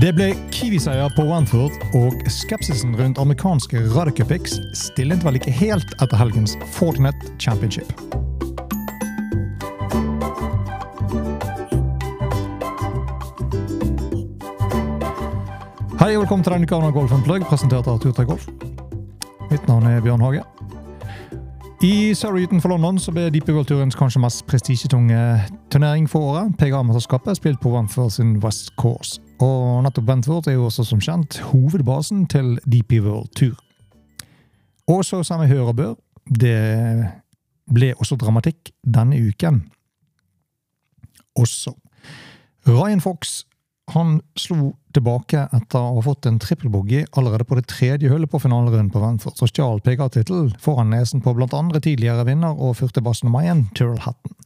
Det ble Kiwi-seier på Wanford, og skepsisen rundt amerikanske radiocupics stilnet vel ikke helt etter helgens Fortinet Championship. Hei og velkommen til denne uka av Golf Plug, presentert av Turtøy Golf. Mitt navn er Bjørn Hage. I Surrey utenfor London så ble DP World-turens kanskje mest prestisjetunge turnering for året, PGA-mesterskapet, spilt på Wanford sin West Course. Og nettopp Wentworth er jo også som kjent hovedbasen til DP World Tour. Og så som vi hører bør, det ble også dramatikk denne uken. Også. Ryan Fox han slo tilbake etter å ha fått en trippelboogie allerede på det tredje hullet på finalerunden på Wentford, og stjal PGA-tittelen foran nesen på blant andre tidligere vinner og førstebass nummer én, Tyrrell Hatton.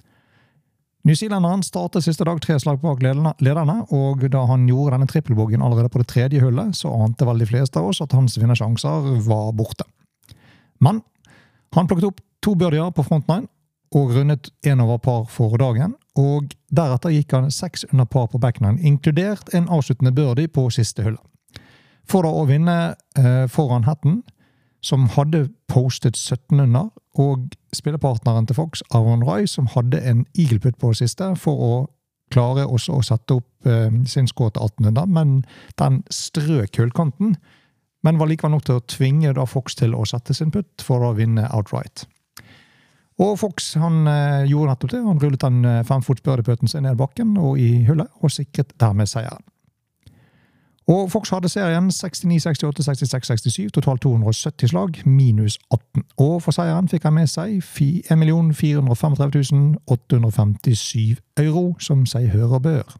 Newzealenderen startet siste dag tre slag bak lederne, og da han gjorde denne trippelboggen allerede på det tredje hullet, så ante vel de fleste av oss at hans vinnersjanser var borte. Men han plukket opp to birdier på front nine og rundet én over par for dagen, og deretter gikk han seks under par på backnine, inkludert en avsluttende birdie på siste hullet. For da å vinne eh, foran Hatton, som hadde postet 17 under, og spillepartneren til Fox, Aaron Roy, som hadde en eagleputt på det siste, for å klare også å sette opp eh, sin skåt til 1800, men den strøk hullkanten. Men var likevel nok til å tvinge da Fox til å sette sin putt for å vinne outright. Og Fox han eh, gjorde nettopp det. Han rullet den eh, femfots birdieputten sin ned bakken og i hullet, og sikret dermed seieren. Og Fox hadde serien 69, 68, 66, 67, totalt 270 slag, minus 18. Og for seieren fikk han med seg 1 435 857 euro, som seg hører bør.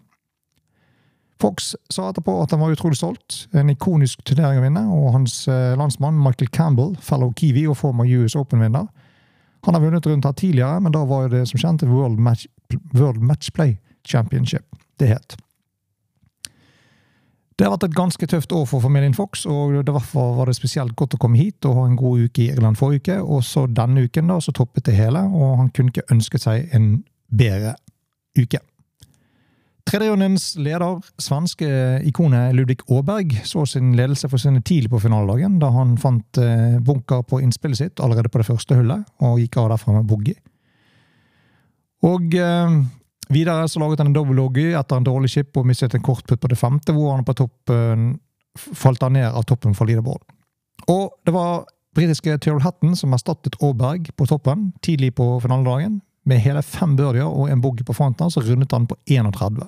Fox sa etterpå at han var utrolig stolt. En ikonisk turnering å vinne, og hans eh, landsmann Michael Campbell, fellow Kiwi og former US Open-vinner, han har vunnet rundt her tidligere, men da var det som kjent World, Match, World Matchplay Championship det het. Det har vært et ganske tøft år for familien Fox, og derfor var det spesielt godt å komme hit og ha en god uke i Irland forrige uke. Og så denne uken da, så toppet det hele, og han kunne ikke ønsket seg en bedre uke. Tredjerundens leder, svenske ikonet Ludvig Aaberg, så sin ledelse forsvinne tidlig på finaledagen, da han fant eh, bunker på innspillet sitt allerede på det første hullet, og gikk av derfra med boogie. Og eh, videre så laget han en double loggy etter en dårlig chip og mistet en kort putt på det femte, hvor han på toppen falt han ned av toppen for leaderboard. Og det var britiske Tyrol Hatton som erstattet Aaberg på toppen tidlig på finaledagen, med hele fem birdier og en bogey på fronten, så rundet han på 31.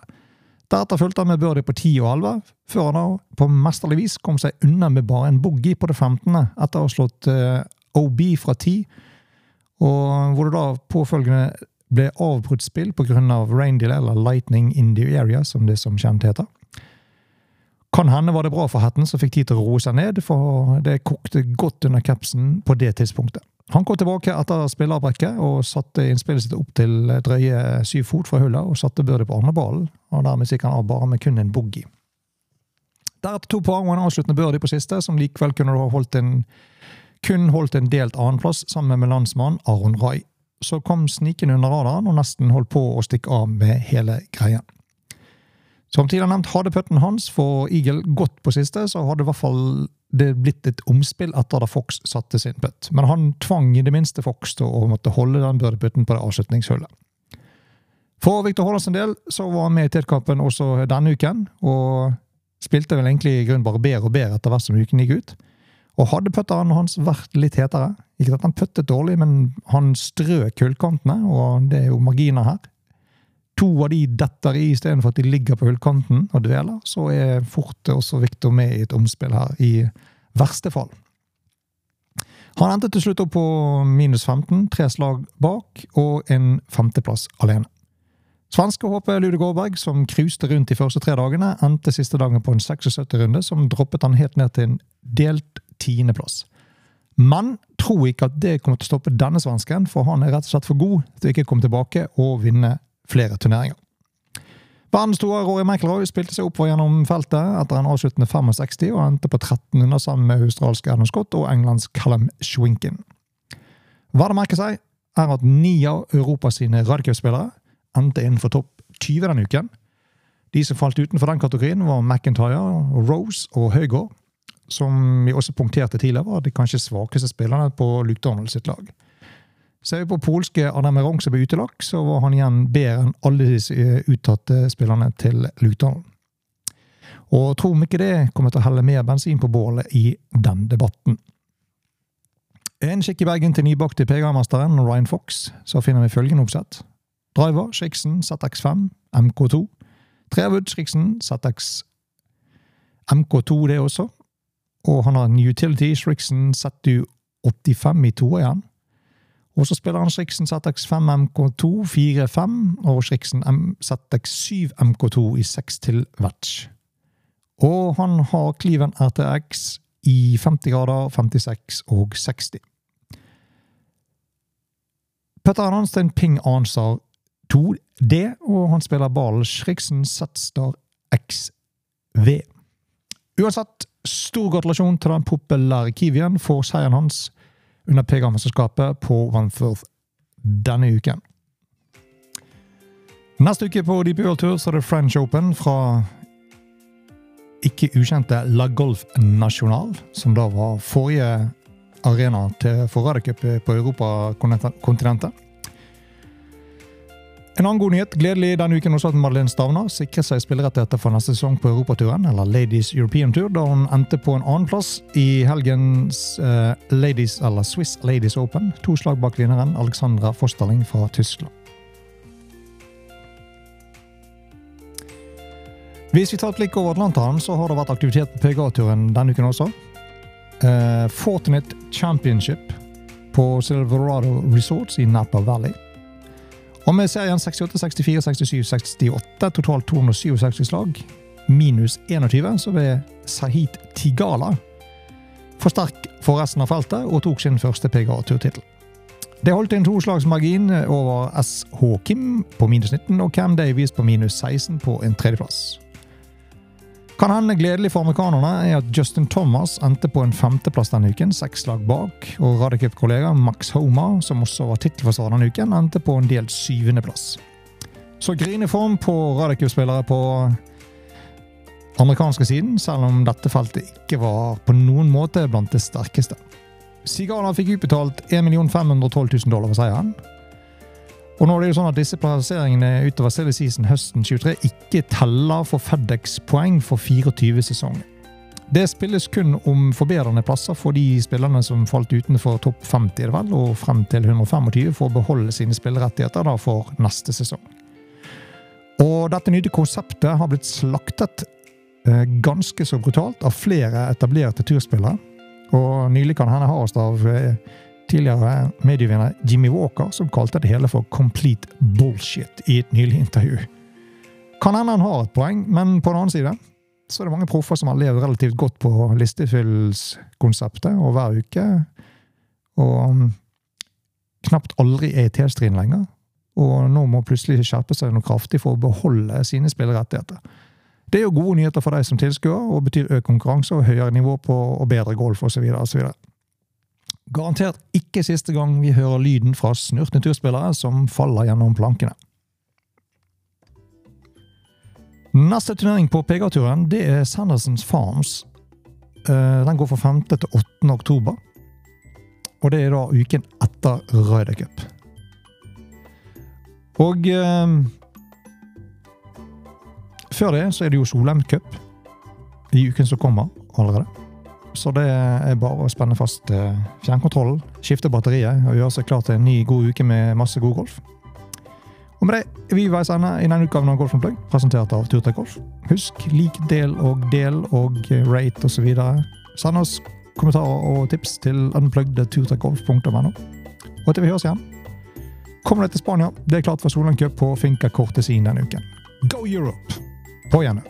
Deretter fulgte han med birdie på 10 og 11, før han da på mesterlig vis kom seg unna med bare en bogey på det 15., etter å ha slått uh, OB fra 10, og hvor det da påfølgende ble avbrutt spill pga. Av reindeer, eller lightning in the area, som det som kjent heter. Kan hende var det bra for Hatten, som fikk tid til å roe seg ned, for det kokte godt under capsen på det tidspunktet. Han kom tilbake etter spilleavbrekket og satte innspillet sitt opp til drøye syv fot fra hullet og satte byrdet på andreballen, og dermed gikk han av bare med kun en boogie. Deretter to poeng og en avsluttende birdie på siste, som likevel kunne holdt en, kun holdt en delt annenplass sammen med landsmann Aron Rai. Så kom snikende under radaren og nesten holdt på å stikke av med hele greien. Som tidligere nevnt hadde putten hans for Eagle gått på siste, så hadde i hvert fall det blitt et omspill etter da Fox satte sin putt. Men han tvang i det minste Fox til å måtte holde den birdeputten på det avslutningshullet. For Victor Hollands del så var han med i tetkampen også denne uken, og spilte vel egentlig i grunnen bare bedre og bedre etter hvert som uken gikk ut. Og hadde putterne hans vært litt hetere Ikke at han puttet dårlig, men han strøk hullkantene, og det er jo marginer her. To av de detter i istedenfor at de ligger på hullkanten og dveler, så er fort også Viktor med i et omspill her, i verste fall. Han endte til slutt opp på minus 15, tre slag bak og en femteplass alene. Svenske HP Lude Gårdberg, som cruiset rundt de første tre dagene, endte siste dagen på en 76-runde, som droppet han helt ned til en delt tiendeplass. Men tror ikke at det kommer til å stoppe denne svensken, for han er rett og slett for god til å ikke komme tilbake og vinne flere turneringer. Verdens store Rory McIlroy spilte seg oppover gjennom feltet etter en avsluttende 65 og endte på 1300 sammen med australske Adam Scott og Englands Callum Schwinken. Hva det merker seg, er at ni av Europas sine radiospillere endte innenfor topp 20 denne uken. De som falt utenfor den kategorien, var McIntyre, Rose og Høygård. Som vi også punkterte tidligere, var de kanskje svakeste spillerne på Luke Donald sitt lag. Ser vi på polske Adam Erong som ble utelagt, så var han igjen bedre enn alle disse uttatte spillerne til Luke Donald. Og tro om ikke det kommer til å helle mer bensin på bålet i den debatten. En kikk i Bergen til nybakte PGA-mesteren Ryan Fox, så finner vi følgende oppsett. Driver Strixen ZX5 MK2. Trewood Strixen ZX MK2, det også. Og han har en utility Strixen ZU85 i to igjen. Og så spiller han Strixen ZX5 MK2 4-5 og Strixen ZX7 MK2 i 6 til Vetch. Og han har Cleven RTX i 50 grader, 56 og 60. Petter Hanstein Ping Ansar 2D, og han spiller ballen Schriksen Setstar XV. Uansett, stor gratulasjon til den populære Kiwien for seieren hans under PGA-mesterskapet på Wanfirth denne uken. Neste uke på Deep World Tour så er det French Open fra ikke ukjente La Golf National, som da var forrige arena til for Radicup på Europakontinentet. En annen god nyhet gledelig denne uken også at Madeleine Stavner sikret seg spillerettigheter for neste sesong på Europaturen, eller Ladies European Tour, da hun endte på en annenplass i helgens eh, Ladies, eller Swiss Ladies Open, to slag bak vinneren Alexandra Fosterling fra Tyskland. Hvis vi tar et blikk over Atlanteren, så har det vært aktivitet på PGA-turen denne uken også. Eh, Fortinet Championship på Silverado Resorts i Napa Valley. Og med serien 68, 64, 67, 68, totalt 267 slag, minus 21, så ble Sahit Tigala for sterk for resten av feltet og tok sin første PGA-turtittel. Det holdt en toslagsmargin over SH Kim på minus 19 og Cam Davies på minus 16 på en tredjeplass. Kan hende gledelig for amerikanerne er at Justin Thomas endte på en femteplass denne uken, seks lag bak, og Radicap-kollega Max Homa, som også var tittelforsvarer denne uken, endte på en delt syvendeplass. Så grineform på Radicap-spillere på amerikanske siden, selv om dette feltet ikke var på noen måte blant det sterkeste. Sigala fikk utbetalt 1 512 000 dollar for seieren. Og nå er det jo sånn at disse plasseringene utover silly season høsten 23 ikke teller for Fedex-poeng for 24-sesongen. Det spilles kun om forbedrende plasser for de spillerne som falt utenfor topp 50 vel, og frem til 125 for å beholde sine spillerettigheter da for neste sesong. Og dette nye konseptet har blitt slaktet eh, ganske så brutalt av flere etablerte turspillere. Og nylig kan hende ha oss av eh, tidligere medievinner Jimmy Walker, som kalte det hele for 'complete bullshit' i et nylig intervju. Kan hende han har et poeng, men på den annen side så er det mange proffer som har levd relativt godt på listefyllskonseptet og hver uke, og um, knapt aldri er i T-striden lenger. Og nå må plutselig skjerpe seg noe kraftig for å beholde sine spillerettigheter. Det er jo gode nyheter for deg som tilskuer, og betyr økt konkurranse og høyere nivå på og bedre golf osv. Garantert ikke siste gang vi hører lyden fra snurtne turspillere som faller gjennom plankene. Neste turnering på PGA-turen det er Sandersons Farms. Eh, den går fra 5. til 8. oktober. Og det er da uken etter Ryder Cup. Og eh, Før det så er det jo Solheim Cup i uken som kommer allerede. Så det er bare å spenne fast eh, fjernkontrollen, skifte batteriet og gjøre seg klar til en ny god uke med masse god golf. Og med det er vi veis ende i denne utgaven av Golf Plug, presentert av Turtek Golf. Husk lik, del og del og rate osv. Send oss kommentarer og tips til unpluggedturtrekgolf.no. Og til vi høres igjen. Kommer du til Spania, det er klart for Solan Cup på Finca Cortesin denne uken. Go Europe! På gjennom.